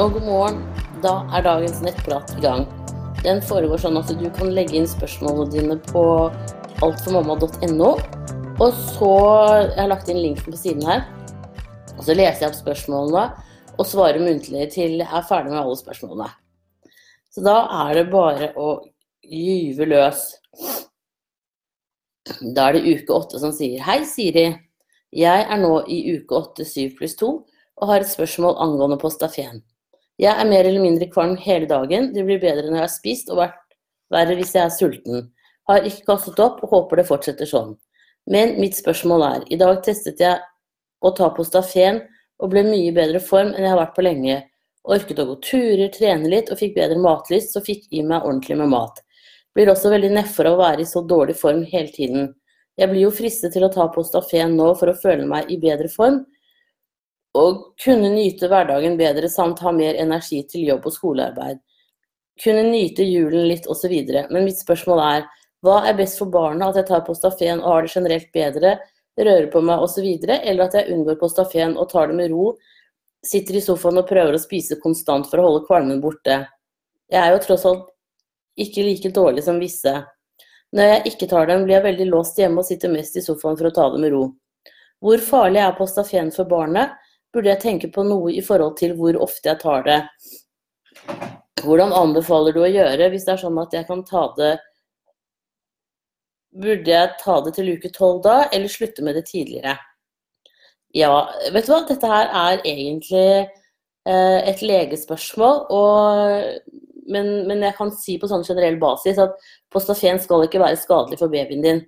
og god morgen. Da er dagens nettprat i gang. Den foregår sånn at du kan legge inn spørsmålene dine på altformamma.no. Og så Jeg har lagt inn linken på siden her. Og så leser jeg opp spørsmålene og svarer muntlig til jeg er ferdig med alle spørsmålene. Så da er det bare å gyve løs. Da er det uke åtte som sier Hei, Siri. Jeg er nå i uke åtte syv pluss to og har et spørsmål angående Postafén. Jeg er mer eller mindre kvalm hele dagen. Det blir bedre når jeg har spist, og vært verre hvis jeg er sulten. Har ikke kastet opp og håper det fortsetter sånn. Men mitt spørsmål er, i dag testet jeg å ta på stafén og ble mye bedre form enn jeg har vært på lenge. Orket å gå turer, trene litt og fikk bedre matlyst, så fikk i meg ordentlig med mat. Blir også veldig nedfor av å være i så dårlig form hele tiden. Jeg blir jo fristet til å ta på stafén nå for å føle meg i bedre form, og kunne nyte hverdagen bedre samt ha mer energi til jobb og skolearbeid. Kunne nyte julen litt osv. Men mitt spørsmål er hva er best for barna, at jeg tar Postafén og har det generelt bedre, rører på meg osv., eller at jeg unngår Postafén og tar det med ro, sitter i sofaen og prøver å spise konstant for å holde kvalmen borte. Jeg er jo tross alt ikke like dårlig som visse. Når jeg ikke tar dem, blir jeg veldig låst hjemme og sitter mest i sofaen for å ta det med ro. Hvor farlig er Postafén for barnet? Burde jeg tenke på noe i forhold til hvor ofte jeg tar det. Hvordan anbefaler du å gjøre hvis det er sånn at jeg kan ta det Burde jeg ta det til uke tolv da, eller slutte med det tidligere? Ja, vet du hva, dette her er egentlig eh, et legespørsmål, og, men, men, jeg kan si på sånn generell basis at Postafen skal ikke være skadelig for babyen din.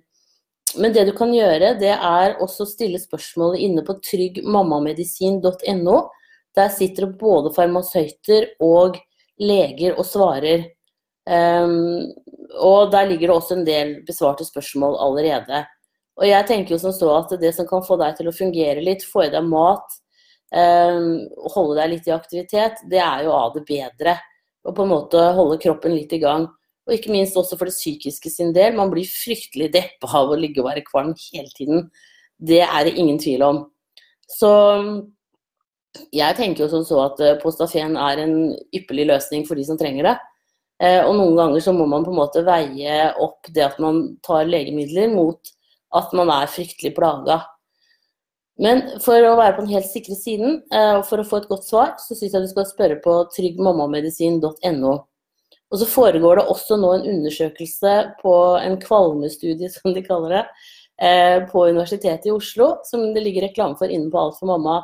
Men det du kan gjøre, det er også stille spørsmålet inne på tryggmammamedisin.no. Der sitter det både farmasøyter og leger og svarer. Um, og der ligger det også en del besvarte spørsmål allerede. Og jeg tenker jo som så at det som kan få deg til å fungere litt, få i deg mat, um, holde deg litt i aktivitet, det er jo av det bedre. Og på en måte holde kroppen litt i gang. Og ikke minst også for det psykiske sin del. Man blir fryktelig deppa av å ligge og være kvalm hele tiden. Det er det ingen tvil om. Så jeg tenker jo som så at Postafen er en ypperlig løsning for de som trenger det. Eh, og noen ganger så må man på en måte veie opp det at man tar legemidler mot at man er fryktelig plaga. Men for å være på den helt sikre siden, eh, og for å få et godt svar, så syns jeg du skal spørre på tryggmammamedisin.no. Og så foregår det også nå en undersøkelse på en kvalmestudie, som de kaller det, eh, på Universitetet i Oslo, som det ligger reklame for inne på Alt for mamma.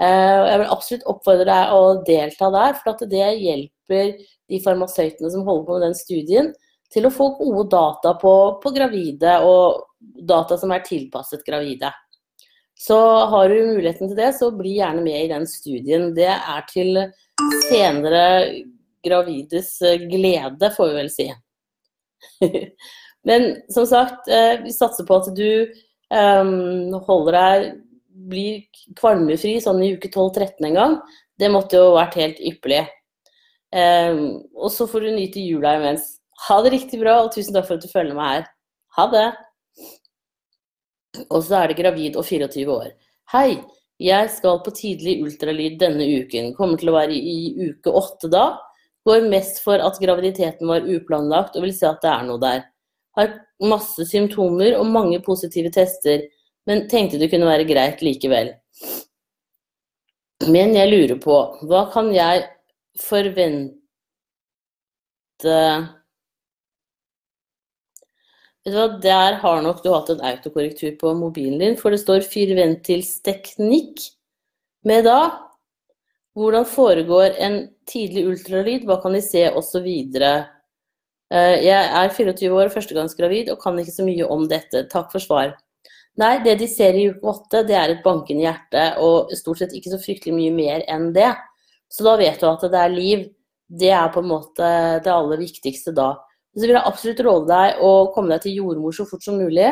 Eh, jeg vil absolutt oppfordre deg å delta der, for det hjelper de farmasøytene som holder på med den studien, til å få gode data på, på gravide, og data som er tilpasset gravide. Så har du muligheten til det, så bli gjerne med i den studien. Det er til senere gravides eh, glede, får vi vel si. Men som sagt, eh, vi satser på at du um, holder deg blir kvalmefri sånn i uke 12-13 en gang. Det måtte jo vært helt ypperlig. Um, og så får du nyte jula imens. Ha det riktig bra, og tusen takk for at du følger meg her. Ha det! Og så er det gravid og 24 år. Hei, jeg skal på tidlig ultralyd denne uken. Kommer til å være i uke 8 da. Går mest for at graviditeten var uplanlagt og vil si at det er noe der. Har masse symptomer og mange positive tester, men tenkte det kunne være greit likevel. Men jeg lurer på, hva kan jeg forvente Vet du hva, Der har nok du hatt en autokorrektur på mobilen din, for det står 'firventilsteknikk' med da hvordan foregår en tidlig ultralyd, hva kan de se, osv. Eh, jeg er 24 år, førstegangsgravid og kan ikke så mye om dette. Takk for svar. Nei, det de ser i uke 8, det er et bankende hjerte, og stort sett ikke så fryktelig mye mer enn det. Så da vet du at det er liv. Det er på en måte det aller viktigste da. Så vil jeg absolutt råde deg å komme deg til jordmor så fort som mulig.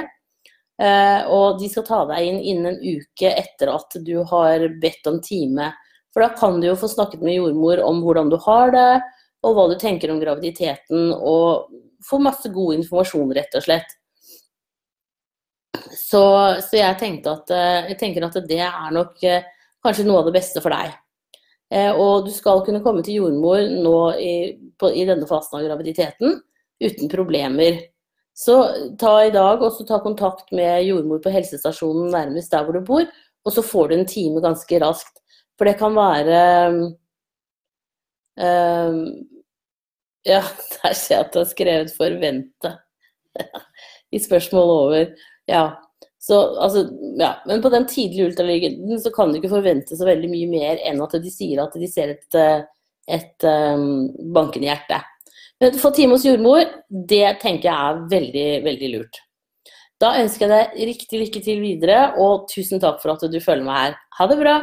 Eh, og de skal ta deg inn innen en uke etter at du har bedt om time. For da kan du jo få snakket med jordmor om hvordan du har det, og hva du tenker om graviditeten, og få masse god informasjon, rett og slett. Så, så jeg, at, eh, jeg tenker at det er nok eh, kanskje noe av det beste for deg. Eh, og du skal kunne komme til jordmor nå i, på, i denne fasen av graviditeten uten problemer. Så ta i dag og ta kontakt med jordmor på helsestasjonen nærmest der hvor du bor, og så får du en time ganske raskt. For det kan være um, Ja, der ser jeg at du har skrevet 'forvente' i spørsmålet over. Ja. Så, altså, ja. Men på den tidlige ultralyden så kan du ikke forvente så veldig mye mer enn at de sier at de ser et, et um, bankende hjerte. Men få time hos jordmor, det tenker jeg er veldig, veldig lurt. Da ønsker jeg deg riktig lykke til videre, og tusen takk for at du følger meg her. Ha det bra!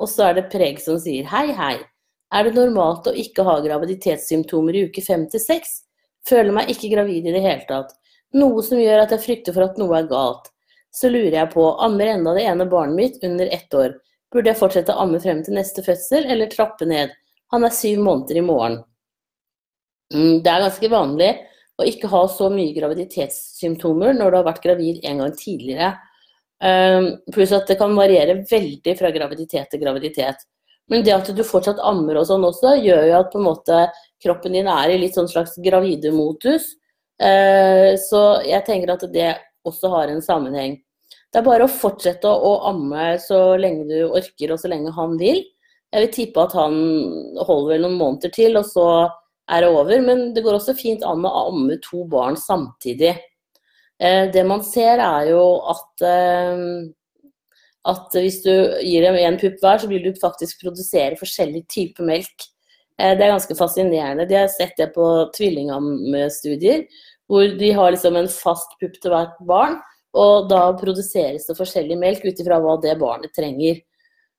Og så er det Preg som sier hei, hei. Er det normalt å ikke ha graviditetssymptomer i uke fem til seks? Føler meg ikke gravid i det hele tatt. Noe som gjør at jeg frykter for at noe er galt. Så lurer jeg på, ammer enda det ene barnet mitt under ett år. Burde jeg fortsette å amme frem til neste fødsel, eller trappe ned? Han er syv måneder i morgen. Mm, det er ganske vanlig å ikke ha så mye graviditetssymptomer når du har vært gravid en gang tidligere. Um, pluss at det kan variere veldig fra graviditet til graviditet. Men det at du fortsatt ammer og sånn også, gjør jo at på en måte kroppen din er i litt sånn slags gravidemodus. Uh, så jeg tenker at det også har en sammenheng. Det er bare å fortsette å amme så lenge du orker og så lenge han vil. Jeg vil tippe at han holder vel noen måneder til, og så er det over. Men det går også fint an å amme to barn samtidig. Eh, det man ser, er jo at, eh, at hvis du gir dem én pupp hver, så vil du faktisk produsere forskjellig type melk. Eh, det er ganske fascinerende. De har sett det på tvillingamstudier, hvor de har liksom en fast pupp til hvert barn. Og da produseres det forskjellig melk ut ifra hva det barnet trenger.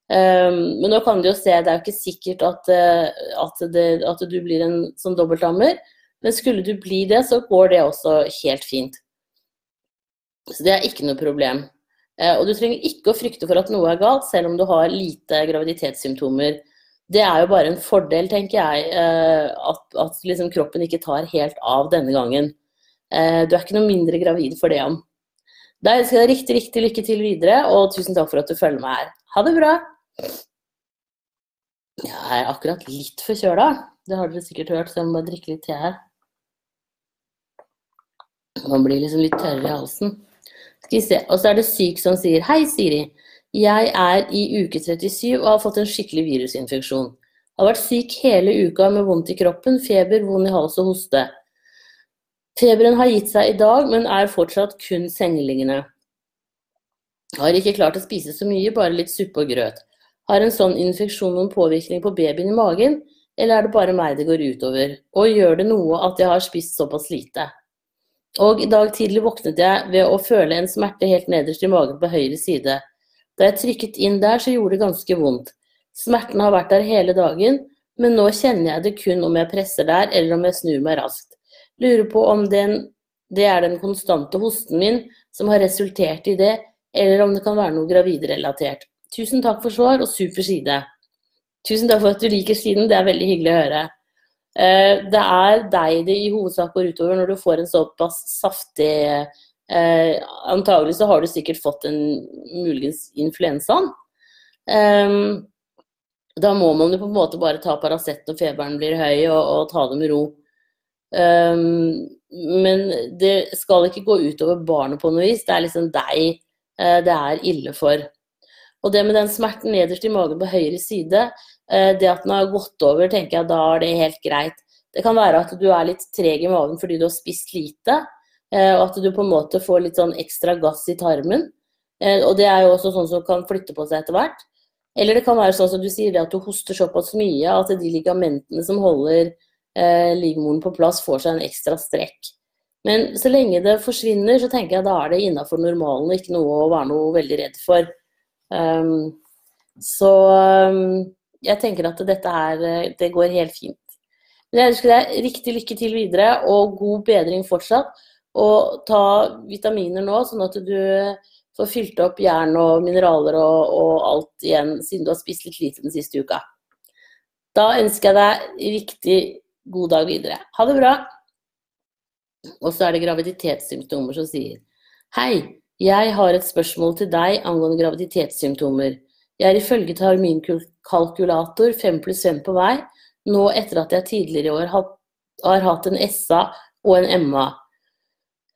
Um, men nå kan du jo se, det er jo ikke sikkert at, at, det, at du blir en sånn dobbeltdammer. Men skulle du bli det, så går det også helt fint. Så det er ikke noe problem. Uh, og du trenger ikke å frykte for at noe er galt, selv om du har lite graviditetssymptomer. Det er jo bare en fordel, tenker jeg, uh, at, at liksom kroppen ikke tar helt av denne gangen. du er ikke noe mindre gravid for det om. Da ønsker jeg deg riktig, riktig lykke til videre, og tusen takk for at du følger meg her. Ha det bra! Jeg er akkurat litt forkjøla. Det har dere sikkert hørt, så jeg må bare drikke litt te her. Man blir liksom litt tørr i halsen. Skal vi se. Og så er det syk som sier Hei, Siri. Jeg er i uke 37 og har fått en skikkelig virusinfeksjon. Har vært syk hele uka med vondt i kroppen, feber, vond i hals og hoste. Feberen har gitt seg i dag, men er fortsatt kun sengeliggende. Har ikke klart å spise så mye, bare litt suppe og grøt. Har en sånn infeksjon noen påvirkning på babyen i magen, eller er det bare meg det går utover? Og gjør det noe at jeg har spist såpass lite? Og i dag tidlig våknet jeg ved å føle en smerte helt nederst i magen på høyre side. Da jeg trykket inn der, så gjorde det ganske vondt. Smerten har vært der hele dagen, men nå kjenner jeg det kun om jeg presser der, eller om jeg snur meg raskt. Lurer på om den, det er den konstante hosten min som har resultert i det, eller om det kan være noe gravidrelatert. Tusen takk for svar, og super side. Tusen takk for at du liker siden, det er veldig hyggelig å høre. Eh, det er deg det i hovedsak går utover når du får en såpass saftig eh, Antagelig så har du sikkert fått en muligens influensaen. Eh, da må man jo på en måte bare ta Paracet når feberen blir høy, og, og ta det med ro. Um, men det skal ikke gå utover barnet på noe vis. Det er liksom deg Eh, det er ille for. Og det med den smerten nederst i magen på høyre side, det at den har gått over, tenker jeg da er det helt greit. Det kan være at du er litt treg i magen fordi du har spist lite, eh, og at du på en måte får litt sånn ekstra gass i tarmen. Og det er jo også sånn som kan flytte på seg etter hvert. Eller det kan være sånn som du sier, at du hoster såpass mye at de ligamentene som holder eh, livmoren på plass, får seg en ekstra strekk. Men så lenge det forsvinner, så tenker jeg da er det innafor normalen og ikke noe å være noe veldig redd for. Um, så um, jeg tenker at dette her, det går helt fint. Men jeg ønsker deg riktig lykke til videre og god bedring fortsatt. Og ta vitaminer nå, sånn at du får fylt opp jern og mineraler og, og alt igjen, siden du har spist litt lite den siste uka. Da ønsker jeg deg riktig god dag videre. Ha det bra. Og så er det graviditetssymptomer som sier Hei, jeg har et spørsmål til deg angående graviditetssymptomer. Jeg er ifølge terminkalkulator 5 pluss 5 på vei, nå etter at jeg tidligere i år har, hatt en SA og en MA.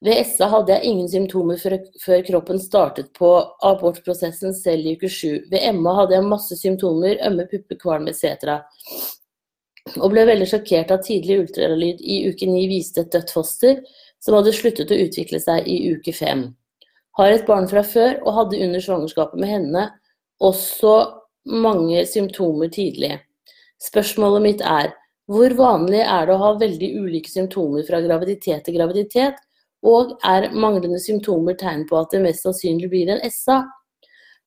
Ved SA hadde jeg ingen symptomer før, kroppen startet på abortprosessen selv i uke 7. Ved MA hadde jeg masse symptomer, ømme pupper, kvalm etc. Og ble veldig sjokkert at tidlig ultralyd i uke 9 viste et dødt foster som hadde sluttet å utvikle seg i uke 5. Har et barn fra før og hadde under svangerskapet med henne også mange symptomer tidlig. Spørsmålet mitt er hvor vanlig er det å ha veldig ulike symptomer fra graviditet til graviditet, og er manglende symptomer tegn på at det mest sannsynlig blir en SA?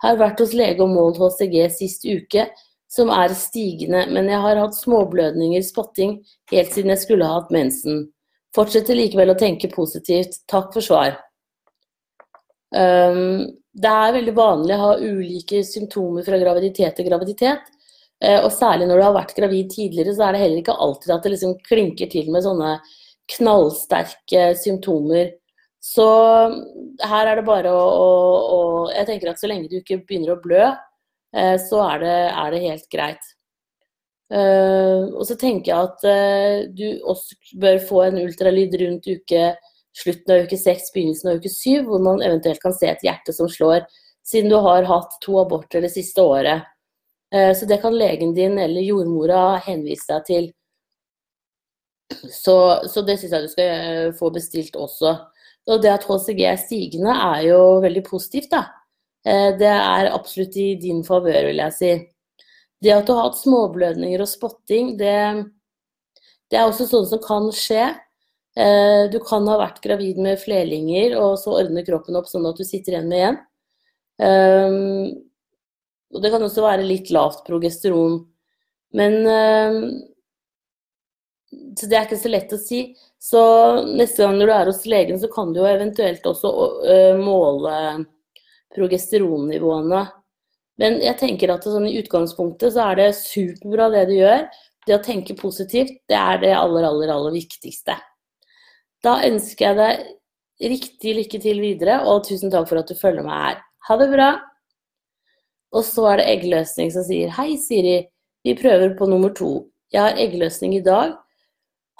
Har vært hos lege og målt HCG sist uke, som er stigende, men jeg har hatt småblødninger, spotting, helt siden jeg skulle ha hatt mensen. Fortsetter likevel å tenke positivt. Takk for svar. Um, det er veldig vanlig å ha ulike symptomer fra graviditet til graviditet. Uh, og særlig når du har vært gravid tidligere, så er det heller ikke alltid at det liksom klinker til med sånne knallsterke symptomer. Så her er det bare å, å, å Jeg tenker at så lenge du ikke begynner å blø, uh, så er det, er det, helt greit. Uh, og så tenker jeg at uh, du også bør få en ultralyd rundt uke slutten av uke seks, begynnelsen av uke syv, hvor man eventuelt kan se et hjerte som slår, siden du har hatt to aborter det siste året. Uh, så det kan legen din eller jordmora henvise deg til. Så, så det syns jeg du skal få bestilt også. Og det at HCG er stigende er jo veldig positivt, da. Det er absolutt i din favør, vil jeg si. Det at du har hatt småblødninger og spotting, det, det er også sånn som kan skje. Eh, du kan ha vært gravid med flerlinger, og så ordner kroppen opp sånn at du sitter igjen med én. Um, og det kan også være litt lavt progesteron. Men um, Så det er ikke så lett å si. Så neste gang når du er hos legen, så kan du jo eventuelt også uh, måle progesteronnivåene. Men jeg tenker at sånn, i utgangspunktet så er det superbra det du gjør. Det å tenke positivt, det er det aller, aller, aller viktigste. Da ønsker jeg deg riktig lykke til videre, og tusen takk for at du følger meg her. Ha det bra! Og så er det eggløsning som sier Hei, Siri. Vi prøver på nummer to. Jeg har eggløsning i dag.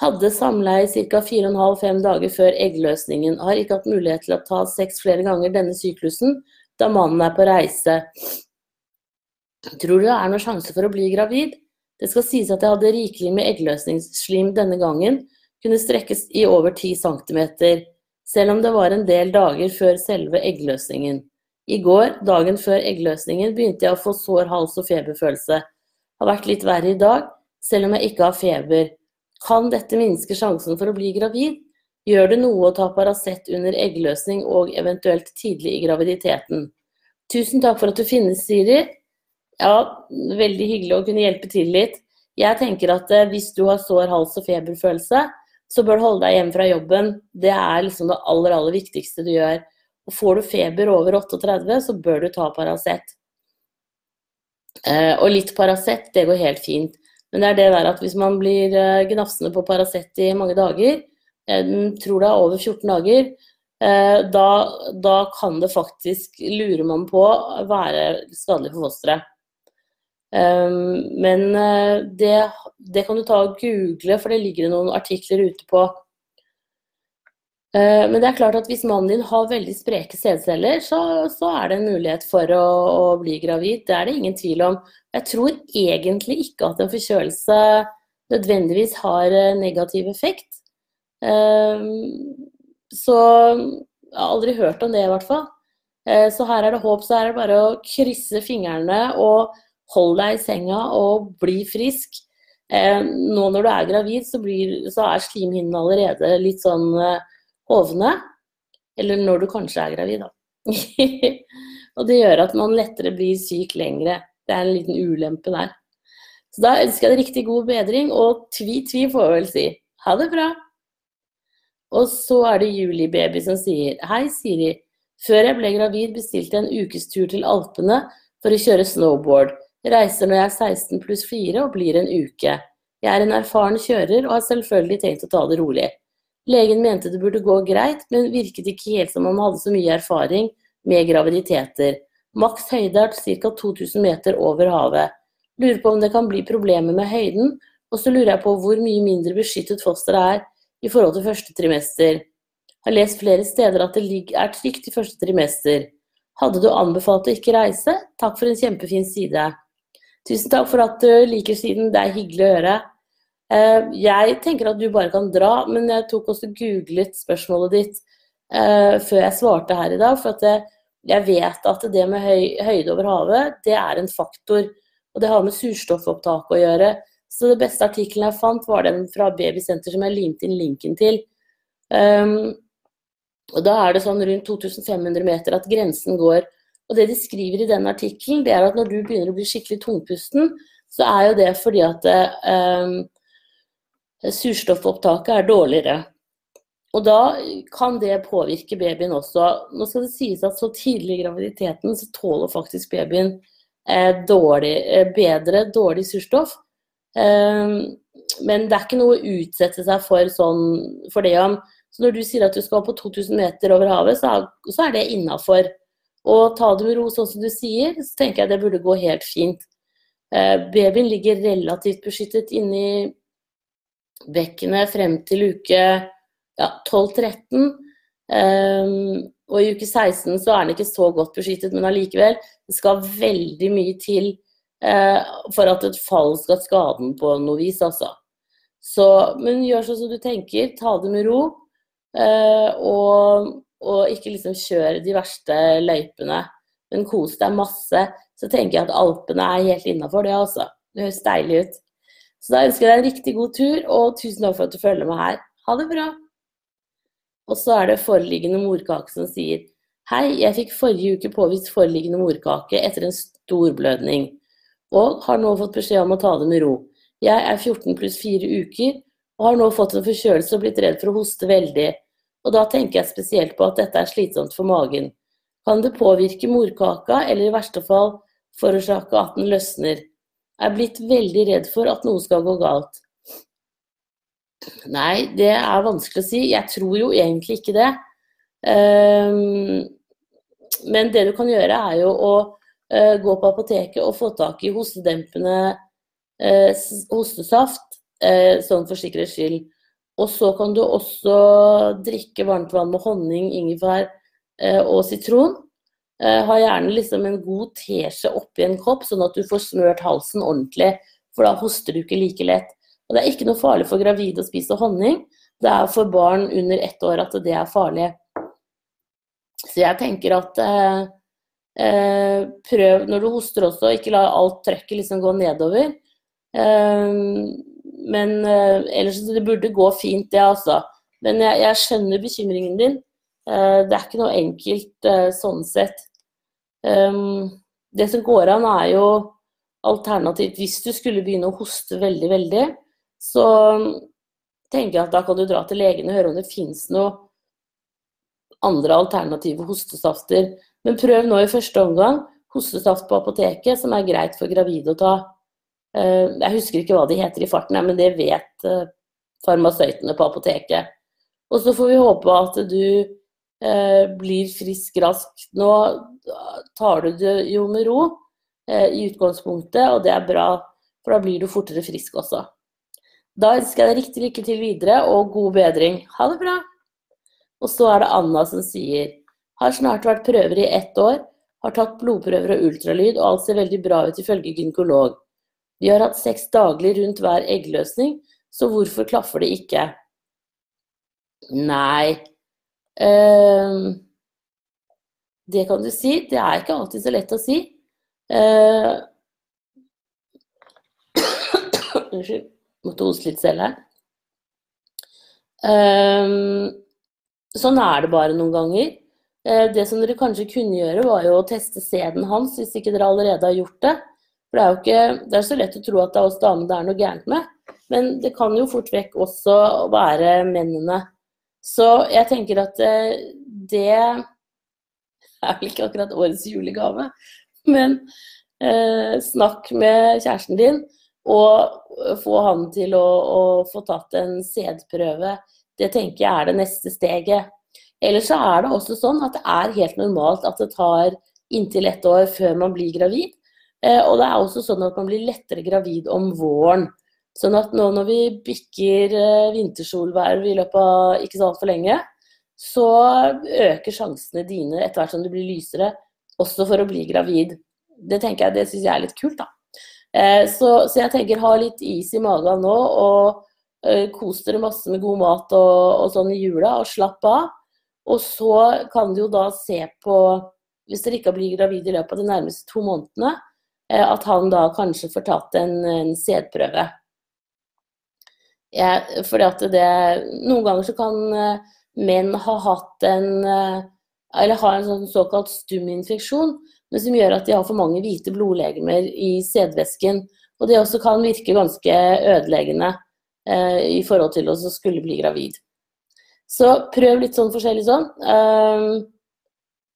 Hadde samleie ca. 4,5-5 dager før eggløsningen. Har ikke hatt mulighet til å ta sex flere ganger denne syklusen, da mannen er på reise. Tror du det er noen sjanse for å bli gravid? Det skal sies at jeg hadde rikelig med eggløsningsslim denne gangen, kunne strekkes i over 10 cm, selv om det var en del dager før selve eggløsningen. I går, dagen før eggløsningen, begynte jeg å få sår hals og feberfølelse. Har vært litt verre i dag, selv om jeg ikke har feber. Kan dette minske sjansen for å bli gravid? Gjør det noe å ta Paracet under eggløsning og eventuelt tidlig i graviditeten? Tusen takk for at du finnes, Siri. Ja, veldig hyggelig å kunne hjelpe til litt. Jeg tenker at eh, hvis du har sår hals og feberfølelse, så bør du holde deg hjemme fra jobben. Det er liksom det aller, aller viktigste du gjør. Og får du feber over 38, så bør du ta Paracet. Eh, og litt Paracet, det går helt fint. Men det er det der at hvis man blir eh, gnafsende på Paracet i mange dager, jeg tror det er over 14 dager, da, da kan det faktisk, lurer man på, være skadelig for fosteret. Ehm, men eh, det, det, kan du ta og google, for det ligger noen artikler ute på. Eh, men det er klart at hvis mannen din har veldig spreke sædceller, så, så, er det en mulighet for å, å, bli gravid. Det er det ingen tvil om. Jeg tror egentlig ikke at en forkjølelse nødvendigvis har eh, negativ effekt. Ehm, så jeg har aldri hørt om det, i hvert fall. Så her er det håp. Så her er det bare å krysse fingrene og hold deg i senga og bli frisk. Eh, nå når du er gravid, så, blir, så er slimhinnene allerede litt sånn eh, hovne. Eller når du kanskje er gravid, da. og det gjør at man lettere blir syk lengre. Det er en liten ulempe der. Så da ønsker jeg deg riktig god bedring, og tvi-tvi får jeg vel si. Ha det bra! Og så er det Julie-baby som sier Hei, Siri. Før jeg ble gravid, bestilte jeg en ukestur til Alpene for å kjøre snowboard. Reiser når jeg er 16 pluss 4 og blir en uke. Jeg er en erfaren kjører og har selvfølgelig tenkt å ta det rolig. Legen mente det burde gå greit, men virket ikke helt som om han hadde så mye erfaring med graviditeter. Maks høyde er ca. 2000 meter over havet. Lurer på om det kan bli problemer med høyden, og så lurer jeg på hvor mye mindre beskyttet fosteret er i forhold til første trimester. Har lest flere steder at det er trygt i første trimester. Hadde du anbefalt å ikke reise? Takk for en kjempefin side. Tusen takk for at du liker siden, det er hyggelig å høre. Eh, jeg tenker at du bare kan dra, men jeg tok også googlet spørsmålet ditt eh, før jeg svarte her i dag. For jeg vet at det med høy, høyde over havet, det er en faktor. Og det har med surstoffopptak å gjøre. Så det beste artikkelen jeg fant, var den fra Babysenter som jeg limte inn linken til. Um, og da er det sånn rundt 2500 meter at grensen går. Og det de skriver i den artikkelen, det er at når du begynner å bli skikkelig tungpusten, så er jo det fordi at eh, surstoffopptaket er dårligere. Og da kan det påvirke babyen også. Nå skal det sies at så tidlig i graviditeten så tåler faktisk babyen eh, dårlig, eh, bedre dårlig surstoff. Eh, men det er ikke noe å utsette seg for, sånn, for det om. Så når du sier at du skal på 2000 meter over havet, så er, så er det innafor. Og ta det med ro, sånn som du sier, så tenker jeg det burde gå helt fint. Eh, babyen ligger relativt beskyttet inni bekkenet frem til uke ja, 12-13. Um, ehm, og i uke 16 så er den ikke så godt beskyttet, men allikevel. Det skal veldig mye til eh, for at et fall skal skade den på noe vis, altså. Så, men gjør sånn som du tenker. Ta det med ro. Uh, og, og, ikke liksom kjør de verste løypene. Men kos deg masse. Så tenker jeg at Alpene er helt innafor det, altså. Det høres deilig ut. Så da ønsker jeg deg en riktig god tur, og tusen takk for at du følger med her. Ha det bra! Og så er det foreliggende morkake som sier Hei, jeg fikk forrige uke påvist foreliggende morkake etter en stor blødning, og har nå fått beskjed om å ta det med ro. Jeg er 14 pluss 4 uker og har nå fått en forkjølelse og blitt redd for å hoste veldig. Og da tenker jeg spesielt på at dette er slitsomt for magen. Kan det påvirke morkaka, eller i verste fall forårsake at den løsner? Jeg er blitt veldig redd for at noe skal gå galt. Nei, det er vanskelig å si. Jeg tror jo egentlig ikke det. Um, men det du kan gjøre, er jo å uh, gå på apoteket og få tak i hostedempende uh, hostesaft, uh, sånn for sikkerhets skyld. Og så kan du også drikke varmt vann med honning, ingefær og sitron. Eh, ha gjerne liksom en god teskje oppi en kopp, sånn at du får smørt halsen ordentlig. For da hoster du ikke like lett. Og det er ikke noe farlig for gravide å spise honning. Det er for barn under ett år at det er farlig. Så jeg tenker at eh, eh, prøv når du hoster også, ikke la alt trøkket liksom gå nedover. Eh, men eh, ellers det burde gå fint, det altså. Men jeg, jeg skjønner bekymringen din. Eh, det er ikke noe enkelt eh, sånn sett. Ehm, det som går an, er jo alternativt Hvis du skulle begynne å hoste veldig, veldig, så tenker jeg at da kan du dra til legen og høre om det fins noe andre alternative hostesafter. Men prøv nå i første omgang hostesaft på apoteket, som er greit for gravide å ta. Ehm, jeg husker ikke hva de heter i farten, men det vet eh, farmasøytene på apoteket. Og så får vi håpe at du Eh, blir frisk raskt. Nå tar du det jo med ro eh, i utgangspunktet, og det er bra, for da blir du fortere frisk også. Da ønsker jeg deg riktig lykke til videre, og god bedring. Ha det bra! Og så er det Anna som sier har snart vært prøver i ett år, har tatt blodprøver og ultralyd, og alt ser veldig bra ut ifølge gynekolog. Vi har hatt sex daglig rundt hver eggløsning, så hvorfor klaffer det ikke? Nei, Uh, det kan du si. Det er ikke alltid så lett å si. Uh, måtte hoste litt selv her. Uh, sånn er det bare noen ganger. Eh, det som dere kanskje kunne gjøre, var jo å teste sæden hans, hvis ikke dere allerede har gjort det. For det er jo ikke, det er så lett å tro at det er oss damene det er noe gærent med. Men det kan jo fort vekk også være mennene så jeg tenker at eh, det er vel ikke akkurat årets julegave, men eh, snakk med kjæresten din og få han til å, å få tatt en sædprøve. Det tenker jeg er det neste steget. Ellers så er det også sånn at det er helt normalt at det tar inntil ett år før man blir gravid. Eh, og det er også sånn at man blir lettere gravid om våren. Sånn at nå når vi bikker eh, vintersolvær i løpet av ikke så altfor lenge, så øker sjansene dine etter hvert som du blir lysere, også for å bli gravid. Det tenker jeg, det syns jeg er litt kult, da. Eh, så, så, jeg tenker ha litt is i magen nå, og kos dere masse med god mat og, og, sånn i jula, og slapp av. Og så kan du jo da se på, hvis dere ikke blir gravid i løpet av de nærmeste to månedene, at han da kanskje får tatt en, en sædprøve. Ja, fordi at det Noen ganger så kan uh, menn ha hatt en eller ha en sånn såkalt stuminfeksjon, men som gjør at de har for mange hvite blodlegemer i sædvæsken. Og det også kan virke ganske ødeleggende eh, i forhold til å skulle bli gravid. Så prøv litt sånn forskjellig sånn. Eh,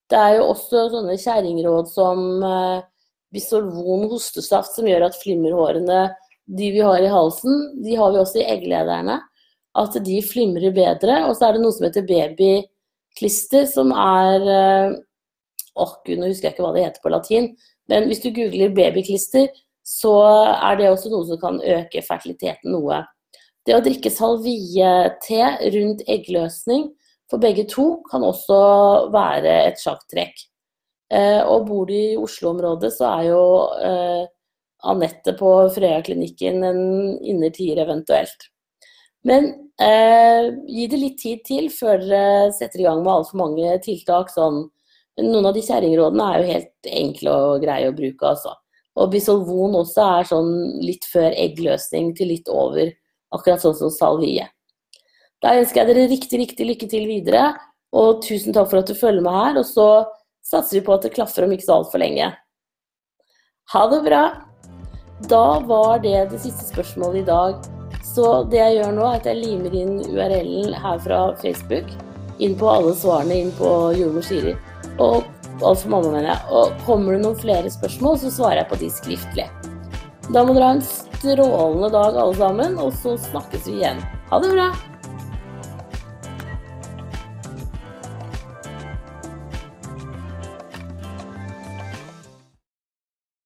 det er jo også sånne kjerringråd som eh, Bisolvon hostesaft, som gjør at flimmerhårene de vi har i halsen, de har vi også i egglederne. At de flimrer bedre. Og så er det noe som heter babyklister, som er Åh, Åh, gud, nå husker jeg ikke hva det heter på latin. Men hvis du googler babyklister, så er det også noe som kan øke fertiliteten noe. Det å drikke salvie-te rundt eggløsning for begge to kan også være et sjakktrekk. Eh, og bor du i Oslo-området, så er jo eh, Anette på Frøya-klinikken en innertier eventuelt. Men eh, gi det litt tid til før dere setter i gang med altfor mange tiltak. sånn noen av de kjerringrådene er jo helt enkle og greie å bruke, altså. Og bisolvon også er sånn litt før eggløsning til litt over, akkurat sånn som salvie. Da ønsker jeg dere riktig, riktig lykke til videre, og tusen takk for at du følger med her. Og så satser vi på at det klaffer om ikke så altfor lenge. Ha det bra! Da var det det siste spørsmålet i dag. Så det jeg gjør nå, er at jeg limer inn URL-en her fra Facebook inn på alle svarene inn på Jordmor Siri. Og altså mamma, mener jeg. Og kommer det noen flere spørsmål, så svarer jeg på de skriftlig. Da må dere ha en strålende dag alle sammen, og så snakkes vi igjen. Ha det bra!